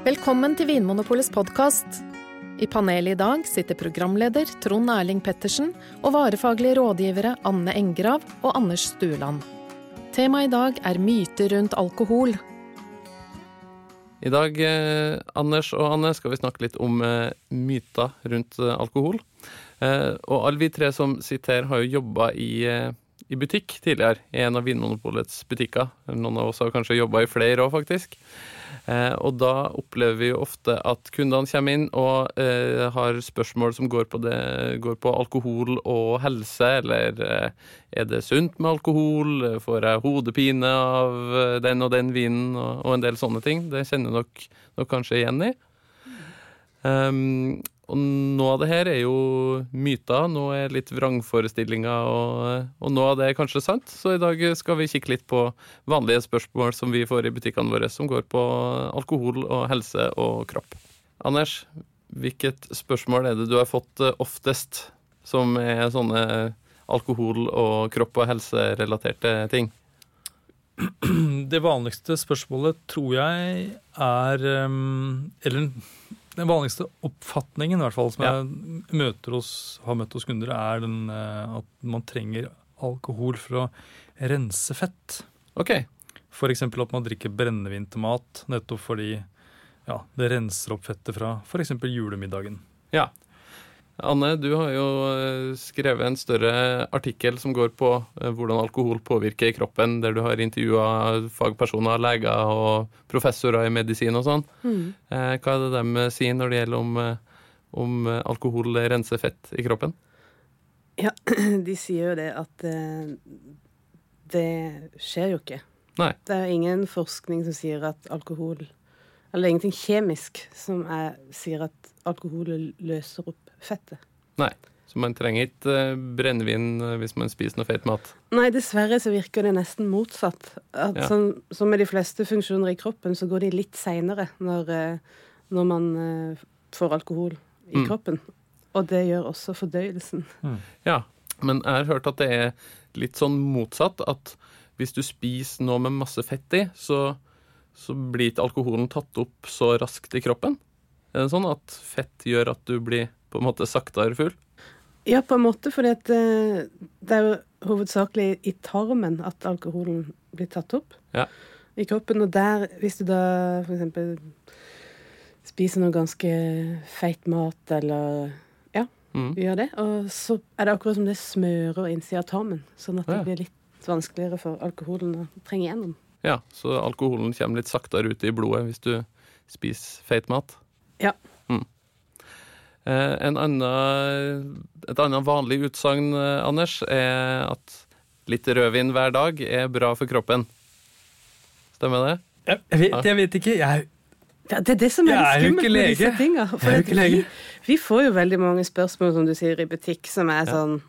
Velkommen til Vinmonopolets podkast. I panelet i dag sitter programleder Trond Erling Pettersen og varefaglige rådgivere Anne Engrav og Anders Stueland. Temaet i dag er myter rundt alkohol. I dag, eh, Anders og Anne, skal vi snakke litt om eh, myter rundt eh, alkohol. Og alle vi tre som sitter her, har jo jobba i, i butikk tidligere, i en av Vinmonopolets butikker. Noen av oss har kanskje jobba i flere òg, faktisk. Eh, og da opplever vi jo ofte at kundene kommer inn og eh, har spørsmål som går på, det, går på alkohol og helse, eller eh, er det sunt med alkohol, får jeg hodepine av eh, den og den vinen, og, og en del sånne ting. Det kjenner dere nok kanskje igjen i. Um, og noe av det her er jo myter, noe er litt vrangforestillinger, og, og noe av det er kanskje sant. Så i dag skal vi kikke litt på vanlige spørsmål som vi får i butikkene våre, som går på alkohol og helse og kropp. Anders, hvilket spørsmål er det du har fått eh, oftest som er sånne alkohol- og kropp- og helserelaterte ting? Det vanligste spørsmålet tror jeg er um, Eller den vanligste oppfatningen i hvert fall som Ja. jeg møter hos, har møtt hos kunder, er den, eh, at man trenger alkohol for å rense fett. Ok, F.eks. at man drikker brennevin til mat nettopp fordi ja, det renser opp fettet fra f.eks. julemiddagen. Ja. Anne, du har jo eh, skrevet en større artikkel som går på eh, hvordan alkohol påvirker kroppen, der du har intervjua fagpersoner, leger og professorer i medisin og sånn. Mm. Hva er det de sier når det gjelder om, eh, om eh, alkohol renser fett i kroppen? Ja, de sier jo det at eh, det skjer jo ikke. Nei. Det er ingen forskning som sier at alkohol Eller ingenting kjemisk som er, sier at alkohol løser opp fettet. Nei. Så man trenger ikke eh, brennevin eh, hvis man spiser noe feit mat. Nei, dessverre så virker det nesten motsatt. At Ja. som, som med de fleste funksjoner i kroppen, så går de litt seinere når, eh, når man får alkohol i Mm. kroppen. Og det gjør også fordøyelsen. Ja, men jeg har hørt at det er litt sånn motsatt, at hvis du spiser noe med masse fett i, så, så blir ikke alkoholen tatt opp så raskt i kroppen. Er det sånn at fett gjør at du blir på en måte saktere full? Ja, på en måte, fordi at eh, det er jo hovedsakelig i tarmen at alkoholen blir tatt opp Ja. i kroppen. Og der, hvis du da for eksempel spiser noe ganske feit mat, eller ja, Mm. gjør det, og så er det akkurat som det smører innsida av tarmen, sånn at det Ja. blir litt vanskeligere for alkoholen å trenge gjennom. Ja, så alkoholen kommer litt saktere ut i blodet hvis du spiser feit mat. Ja. Eh, en annen, et annet vanlig utsagn, eh, Anders, er at litt rødvin hver dag er bra for kroppen. Stemmer det? Jeg, jeg, vet, jeg vet ikke. Jeg, Ja, det er det som er litt skummelt med disse tingene. tinga. Vi, vi får jo veldig mange spørsmål, som du sier, i butikk, som er sånn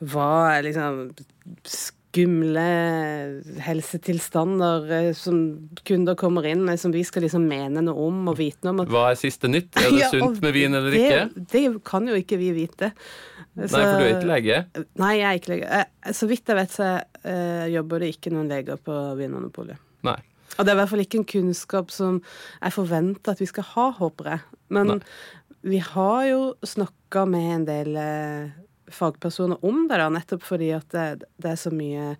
Hva er liksom skumle helsetilstander eh, som kunder kommer inn med, som vi skal liksom mene noe om og vite noe om? Hva er siste nytt? Er det Ja, sunt med vin eller det, ikke? Det kan jo ikke vi vite. Nei, for du er ikke lege. Nei, jeg er ikke lege. Eh, Så vidt jeg vet, så uh, jobber det ikke noen leger på Vinmonopolet. Nei. Og det er i hvert fall ikke en kunnskap som jeg forventer at vi skal ha, håper jeg. Men Nei. vi har jo snakka med en del eh, fagpersoner om det, da, nettopp fordi at det, det er så mye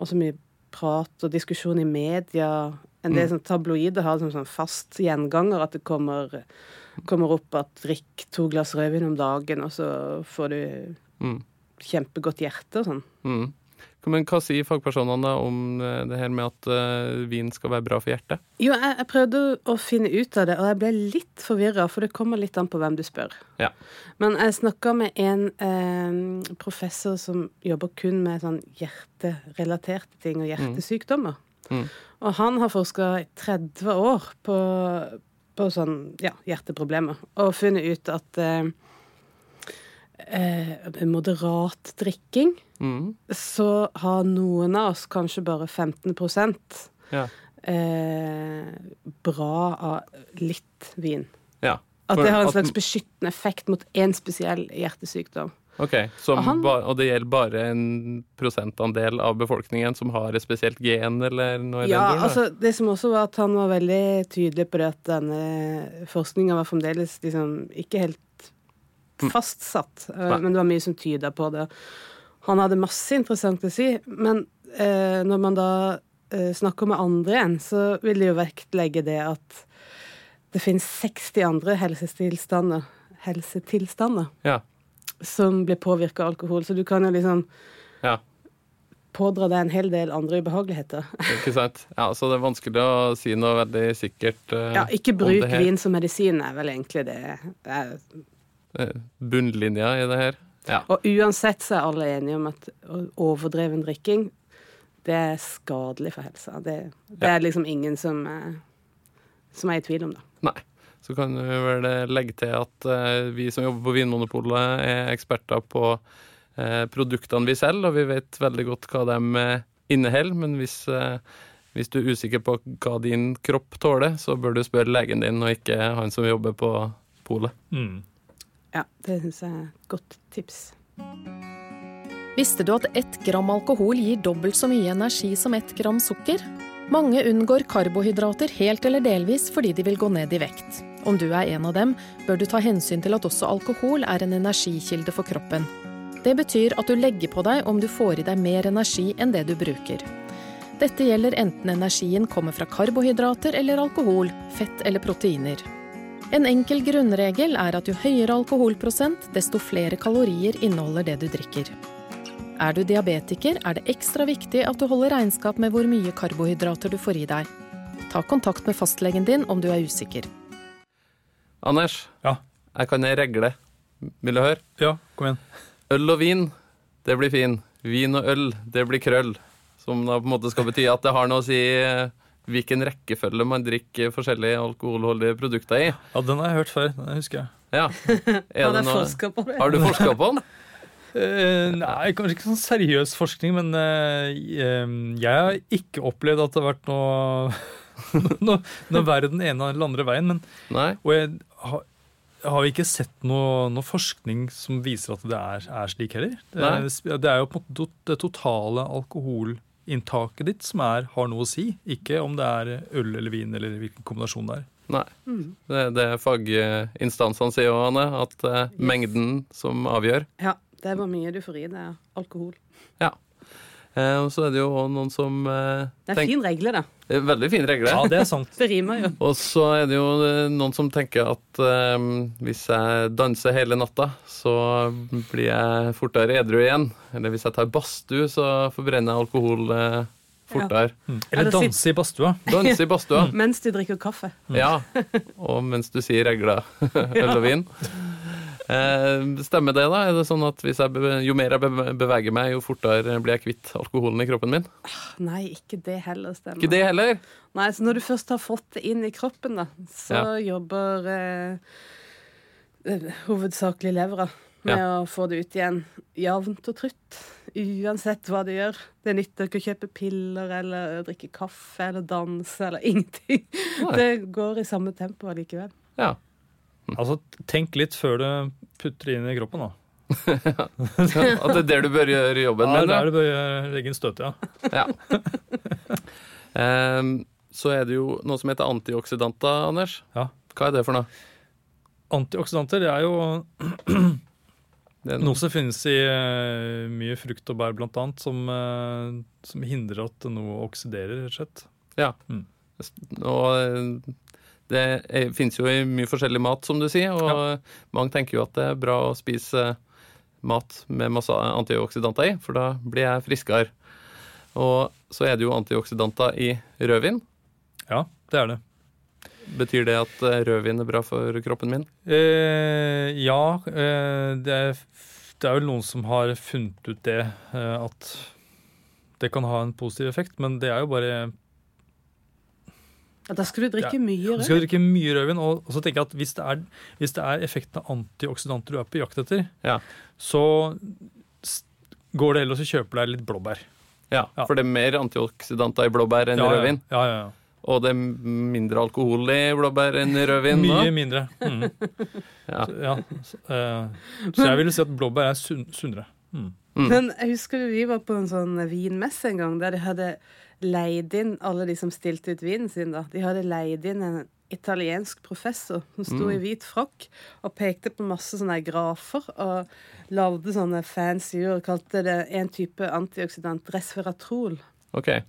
så mye prat og diskusjon i media. En del Mm. sånn tabloider har som sånn fast gjenganger at det kommer, kommer opp at drikk to glass rødvin om dagen, og så får du Mm. kjempegodt hjerte og sånn. Mm. Men hva sier fagpersonene om eh, det her med at eh, vin skal være bra for hjertet? Jo, jeg, jeg prøvde å finne ut av det, og jeg ble litt forvirra, for det kommer litt an på hvem du spør. Ja. Men jeg snakka med en eh, professor som jobber kun med sånn hjerterelaterte ting og hjertesykdommer. Mm. Og han har forska i 30 år på, på sånn ja, hjerteproblemer, og funnet ut at eh, eh, moderat drikking Mm. så har noen av oss kanskje bare 15 Ja. eh, bra av litt vin. ja. At det har en slags beskyttende effekt mot én spesiell hjertesykdom. Ok, Og han- ba, Og det gjelder bare en prosentandel av befolkningen som har et spesielt gen, eller noe Ja, duren? altså Det som også var at han var veldig tydelig på det at denne forskninga var fremdeles liksom ikke helt fastsatt, mm. Men det var mye som tyda på det. Han hadde masse interessant å si, men eh, når man da eh, snakker med andre igjen, så vil de jo vektlegge det at det finnes 60 andre helsetilstander, helsetilstander Ja. som blir påvirka av alkohol, så du kan jo liksom ja. pådra deg en hel del andre ubehageligheter. Ikke sant? Ja, Så det er vanskelig å si noe veldig sikkert eh, Ja, ikke bruk vin som medisin er vel egentlig det. det er, Eh, bunnlinja i det her. Ja. og uansett så er alle enige om at overdreven drikking, det er skadelig for helsa. Det, det Ja. er liksom ingen som, eh, som er i tvil om det. Nei. Så kan vi vel eh, legge til at eh, vi som jobber på Vinmonopolet, er eksperter på eh, produktene vi selger, og vi vet veldig godt hva de eh, inneholder. Men hvis, eh, hvis du er usikker på hva din kropp tåler, så bør du spørre legen din, og ikke han som jobber på polet. Mm. Ja, det syns jeg er et godt tips. Visste du at ett gram alkohol gir dobbelt så mye energi som ett gram sukker? Mange unngår karbohydrater helt eller delvis fordi de vil gå ned i vekt. Om du er en av dem, bør du ta hensyn til at også alkohol er en energikilde for kroppen. Det betyr at du legger på deg om du får i deg mer energi enn det du bruker. Dette gjelder enten energien kommer fra karbohydrater eller alkohol, fett eller proteiner. En enkel grunnregel er at jo høyere alkoholprosent, desto flere kalorier inneholder det du drikker. Er du diabetiker, er det ekstra viktig at du holder regnskap med hvor mye karbohydrater du får i deg. Ta kontakt med fastlegen din om du er usikker. Anders, Ja. jeg kan ei regle. Vil du høre? ja, kom igjen. Øl og vin, det blir fin. Vin og øl, det blir krøll. Som da på en måte skal bety at det har noe å si eh, hvilken rekkefølge man drikker forskjellige alkoholholdige produkter i. Ja, Den har jeg hørt før. Den husker jeg. Ja. Er Han det noe på det. Har du forska på den? Uh, nei, kanskje ikke sånn seriøs forskning, men eh, eh, jeg har ikke opplevd at det har vært noe noe, noe verre den ene eller andre veien. Men, Nei? og jeg har, jeg har ikke sett noe, noe forskning som viser at det er, er slik heller. Det, det er jo på en måte det totale alkoholinntaket ditt som er, har noe å si. Ikke om det er øl eller vin eller hvilken kombinasjon det er. Nei. Det, det faginstansene sier òg, Anne, at eh, mengden som avgjør. Ja, det er hvor mye du får i deg alkohol. Ja. Eh, og så er det jo òg noen som eh, Det er en fin regle, da. Det er Veldig fin regler. Ja, det er sant. Det rimer jo. Og så er det jo eh, noen som tenker at eh, hvis jeg danser hele natta, så blir jeg fortere edru igjen. Eller hvis jeg tar badstue, så forbrenner jeg alkohol eh, fortere. Mm. Eller Eller danse i badstua. Danse i badstua. Mens du drikker kaffe. Ja. Og mens du sier regler, øl og vin. Eh, stemmer det, da? Er det sånn at hvis jeg, jo mer jeg beveger meg, jo fortere blir jeg kvitt alkoholen i kroppen min? Nei, ikke det heller stemmer. Ikke det heller? Nei, så Når du først har fått det inn i kroppen, da, så jobber eh, eh, hovedsakelig levra med å få det ut igjen jevnt og trutt. Uansett hva du gjør. Det nytter ikke å kjøpe piller eller drikke kaffe eller danse eller ingenting. Nei. Det går i samme tempo allikevel. Ja. Altså, Tenk litt før du putter det inn i kroppen. da. At det er der du bør gjøre jobben Ja, det er er det bør legge inn støtet, ja. Ja. Um, så er det jo noe som heter antioksidanter, Anders. Ja. Hva er det for noe? Antioksidanter det er jo Det er noe som finnes i eh, mye frukt og bær, blant annet, som, eh, som hindrer at noe oksiderer, rett og slett. Ja. Mm. Og eh, det er, finnes jo i mye forskjellig mat, som du sier, og mange tenker jo at det er bra å spise mat med masse antioksidanter i, for da blir jeg friskere. Og så er det jo antioksidanter i rødvin. Ja, det er det. Betyr det at eh, rødvin er bra for kroppen min? Eh, ja, eh, det, er, det er vel noen som har funnet ut det, eh, at det kan ha en positiv effekt, men det er jo bare Ja, da skal du drikke Ja. mye rødvin. Skal du drikke mye rødvin, og, og så tenker jeg at hvis det, er, hvis det er effekten av antioksidanter du er på jakt etter, Ja. så går det heller å kjøpe deg litt blåbær. Ja, Ja. for det er mer antioksidanter i blåbær enn i rødvin. Ja, ja, ja. Og det er mindre alkohol i blåbær enn i rødvin? da? Mye mindre. Mm. Ja. Så, ja. Så, uh, så jeg ville si at blåbær er sunn, sunnere. Mm. Mm. Men jeg husker vi var på en sånn vinmesse en gang der de hadde leid inn alle de som stilte ut vinen sin. da. De hadde leid inn en italiensk professor som sto Mm. i hvit frakk og pekte på masse sånne grafer og lagde sånne fancy ord kalte det en type antioksidant resveratrol. Okay.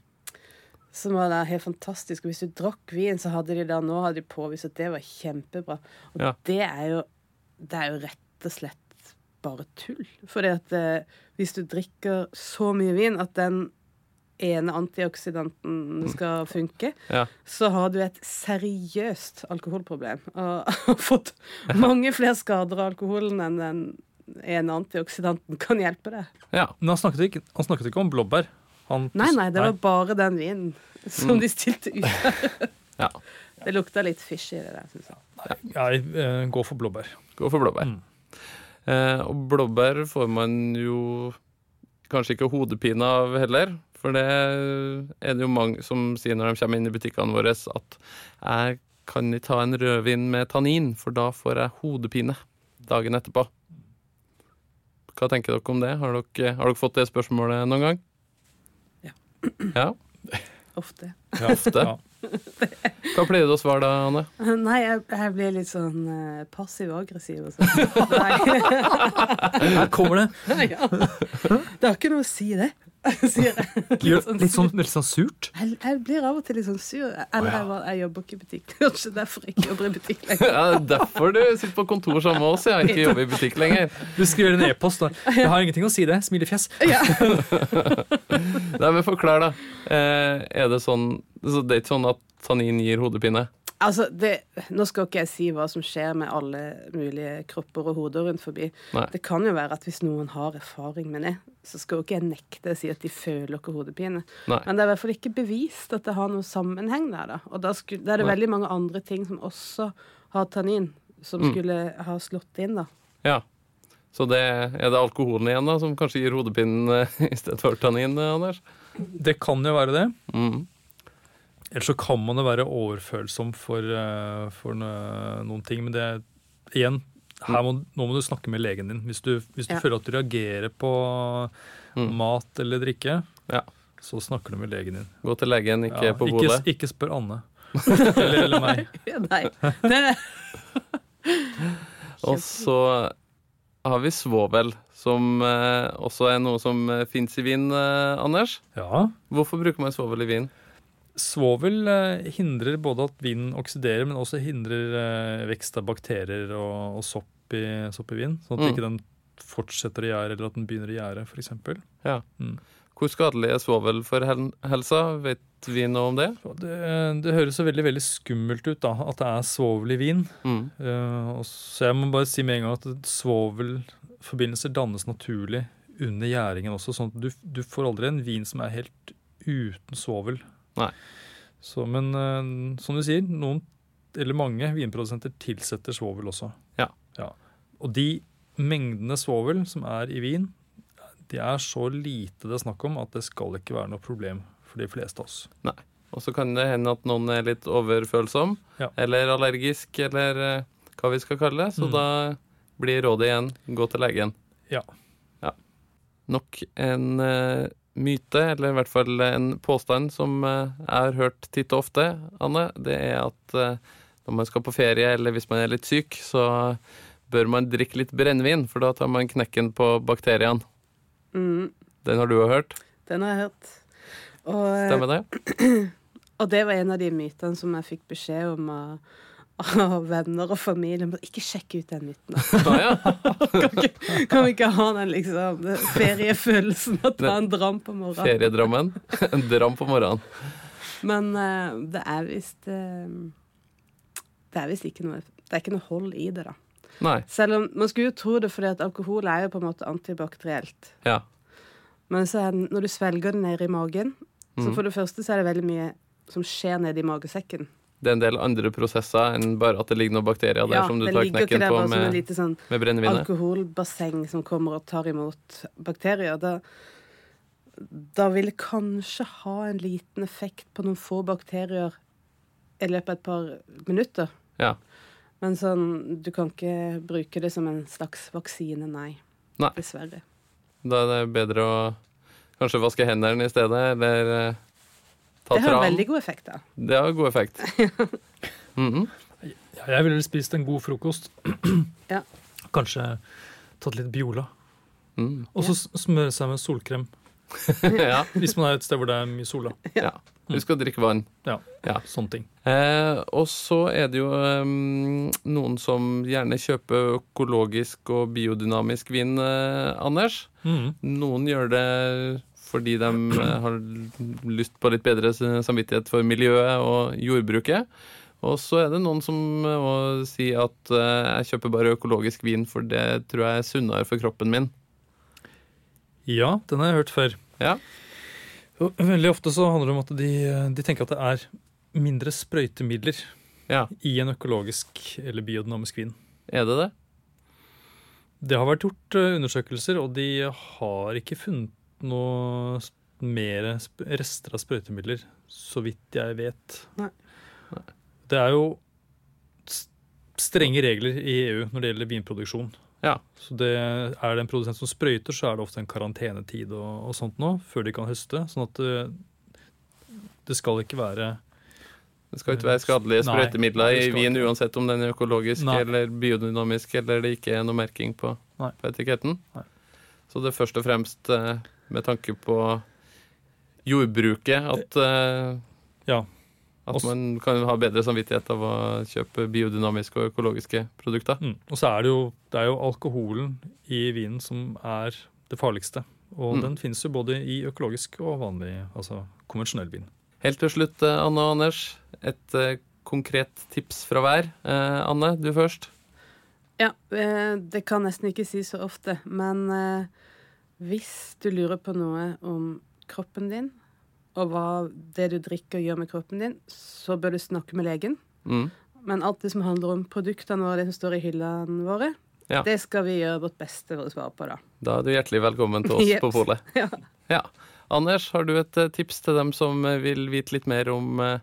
Som var da helt fantastisk. Og hvis du drakk vin, så hadde de da nå hadde de påvist at det var kjempebra. Og Ja. det er jo det er jo rett og slett bare tull. Fordi at eh, hvis du drikker så mye vin at den ene antioksidanten skal funke, Ja. så har du et seriøst alkoholproblem. Og har fått mange flere skader av alkoholen enn den ene antioksidanten kan hjelpe deg. Ja. Men han snakket, ikke, han snakket ikke om blåbær. Han, Nei, nei, det var bare den vinen som de stilte ut. ja. Det lukta litt fishy i det der, syns jeg. Jeg eh, går for blåbær. Gå for blåbær. Mm. Eh, og blåbær får man jo kanskje ikke hodepine av heller. For det er det jo mange som sier når de kommer inn i butikkene våre, at jeg kan ikke ha en rødvin med tannin, for da får jeg hodepine dagen etterpå. Hva tenker dere om det? Har dere, har dere fått det spørsmålet noen gang? Ja. Ja, Ofte. Ja, Ofte. Hva pleier du å svare da, Anne? Nei, jeg, jeg blir litt sånn uh, passiv-aggressiv og sånn. Her kommer det. ja. Det har ikke noe å si, det. Sier jeg. Gjør, litt, sånn, litt sånn surt. Jeg, jeg blir av og til litt sånn sur. Eller ja. jeg, jeg jobber ikke i butikk. Kanskje derfor jeg ikke jobber i butikk lenger. Ja, er derfor du sitter på kontor sammen med oss, Jeg har Ikke jobber i butikk lenger. Du skriver en e-post. da. Jeg har ingenting å si det. Smilefjes. Ja. Nei, men Forklar, da. Eh, er det sånn så Det er ikke sånn at tannin gir hodepine? Altså, det, nå skal ikke jeg si hva som skjer med alle mulige kropper og hoder rundt forbi. Nei. Det kan jo være at hvis noen har erfaring med det, så skal jo ikke jeg nekte å si at de føler ikke hodepine. Nei. Men det er i hvert fall ikke bevist at det har noen sammenheng der. da. Og da, skulle, da er det Nei. veldig mange andre ting som også har tannin, som Mm. skulle ha slått inn, da. Ja. Så det, er det alkoholen igjen da, som kanskje gir hodepinen eh, i stedet for tannin, eh, Anders? Det kan jo være det. Mm. Ellers så kan man jo være overfølsom for, eh, for noen ting. Men det igjen her må, Nå må du snakke med legen din. Hvis du, hvis du Ja. føler at du reagerer på Mm. mat eller drikke, Ja. så snakker du med legen din. Gå til legen, ikke Ja, på ikke, ikke spør Anne. eller, eller meg. Nei. Og så har vi svovel, som eh, også er noe som eh, fins i vin, Anders. Ja. Hvorfor bruker man svovel i vin? Svovel eh, hindrer både at vinen oksiderer, men også hindrer eh, vekst av bakterier og, og sopp, i, sopp i vin. Sånn at Mm. ikke den fortsetter å gjære, eller at den begynner å gjære, f.eks. Hvor skadelig er svovel for hel helsa? Vet vi noe om det? Det, det høres så veldig veldig skummelt ut da, at det er svovel i vin. Mm. Uh, så jeg må bare si med en gang at svovelforbindelser dannes naturlig under gjæringen også. sånn at du, du får aldri en vin som er helt uten svovel. Nei. Så, men uh, som du sier, noen, eller mange vinprodusenter tilsetter svovel også. Ja. Og de mengdene svovel som er i vin, de er så lite det er snakk om at det skal ikke være noe problem for de fleste av oss. Og så kan det hende at noen er litt overfølsom, Ja. eller allergisk, eller eh, hva vi skal kalle det. Så Mm. da blir rådet igjen gå til legen. Ja. ja. Nok en eh, myte, eller i hvert fall en påstand som eh, jeg har hørt titt og ofte, Anne. Det er at eh, når man skal på ferie, eller hvis man er litt syk, så bør man drikke litt brennevin, for da tar man knekken på bakteriene. mm, Den har du òg hørt. den har jeg hørt. Og, eh, Stemmer det? og det var en av de mytene som jeg fikk beskjed om av, av venner og familie. Men ikke sjekke ut den myten. Å ja. Kan vi ikke ha den liksom feriefølelsen av å ta en dram på morgenen? Feriedrammen. En dram på morgenen. Men uh, det er visst uh, Det er visst ikke noe Det er ikke noe hold i det, da. Nei. Selv om man skulle jo tro det, fordi at alkohol er jo på en måte antibakterielt. Ja. Men så er den, når du svelger det nede i magen, så Mhm. for det første så er det veldig mye som skjer nede i magesekken. Det er en del andre prosesser enn bare at det ligger noen bakterier der Ja, som du tar knekken på en med, lite sånn med brennevinet. alkoholbasseng som kommer og tar imot bakterier. Da, da vil det kanskje ha en liten effekt på noen få bakterier i løpet av et par minutter. Ja. Men sånn, du kan ikke bruke det som en slags vaksine, nei. Nei. Dessverre. Da er det bedre å kanskje vaske hendene i stedet, eller eh, ta Det har tran. veldig god effekt, da. Det har god effekt. Mhm. Ja, jeg ville spist en god frokost. Ja. Kanskje tatt litt Biola. Mm. Og så smøre seg med solkrem. ja. Hvis man er et sted hvor det er mye sol. da. ja. Husk å drikke vann. Ja, Ja. Sånne ting. Eh, og så er det jo eh, noen som gjerne kjøper økologisk og biodynamisk vin, eh, Anders. Mm. Noen gjør det fordi de eh, har lyst på litt bedre samvittighet for miljøet og jordbruket. Og så er det noen som må si at eh, jeg kjøper bare økologisk vin, for det tror jeg er sunnere for kroppen min. Ja, den har jeg hørt før. Ja. Veldig ofte så handler det om at de, de tenker at det er mindre sprøytemidler Ja, i en økologisk eller biodynamisk vin. er det det? Det har vært gjort eh, undersøkelser, og de har ikke funnet noe mer rester av sprøytemidler, så vidt jeg vet. Nei. Det er jo strenge regler i EU når det gjelder vinproduksjon. Ja. Så det, er det en produsent som sprøyter, så er det ofte en karantenetid og, og sånt nå, før de kan høste. Sånn at det, det skal ikke være Det skal ikke være skadelige sprøytemidler i vin, uansett om den er økologisk Nei. eller biodynamisk, eller det ikke er noe merking på, på etiketten. Nei. Så det er først og fremst eh, med tanke på jordbruket at, eh, Ja. At Også- man kan ha bedre samvittighet av å kjøpe biodynamiske og økologiske produkter. Mm. Og så er det jo, det er jo alkoholen i vinen som er det farligste. Og Mm. den finnes jo både i økologisk og vanlig, altså konvensjonell vin. Helt til slutt, eh, Anne og Anders, et eh, konkret tips fra hver. Eh, Anne, du først. Ja, eh, det kan nesten ikke si så ofte, men hvis du lurer på noe om kroppen din, og hva det du drikker gjør med kroppen din, så bør du snakke med legen. Mm. Men alt det som handler om produktene våre, det som står i hyllene våre, Ja. det skal vi gjøre vårt beste for å svare på, da. Da er du hjertelig velkommen til oss yep. på polet. Ja. Ja. Anders, har du et eh, tips til dem som eh, vil vite litt mer om eh,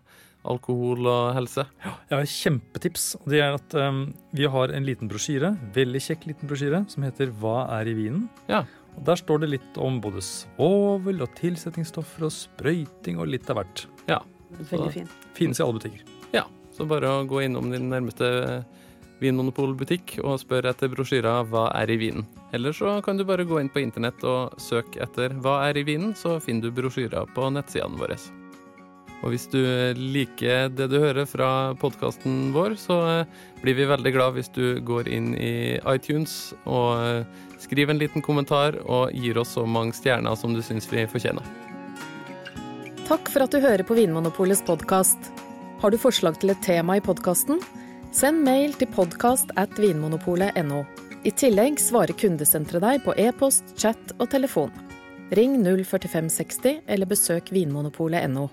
alkohol og helse? Jeg har et kjempetips. og Det er at um, vi har en liten brosjyre, veldig kjekk liten brosjyre, som heter Hva er i vinen? Ja. Og Der står det litt om både svovel og tilsetningsstoffer og sprøyting og litt av hvert. Veldig fint. Finnes i alle butikker. Ja, så bare å gå innom din nærmeste vinmonopolbutikk og spør etter brosjyra 'Hva er i vinen?' Eller så kan du bare gå inn på internett og søke etter 'Hva er i vinen?', så finner du brosjyra på nettsidene våre. Og hvis du liker det du hører fra podkasten vår, så eh, blir vi veldig glad hvis du går inn i iTunes og eh, skriver en liten kommentar og gir oss så mange stjerner som du syns vi fortjener. Takk for at du hører på Vinmonopolets podkast. Har du forslag til et tema i podkasten? Send mail til podkast at vinmonopolet.no. I tillegg svarer kundesenteret deg på e-post, chat og telefon. Ring 04560 eller besøk vinmonopolet.no.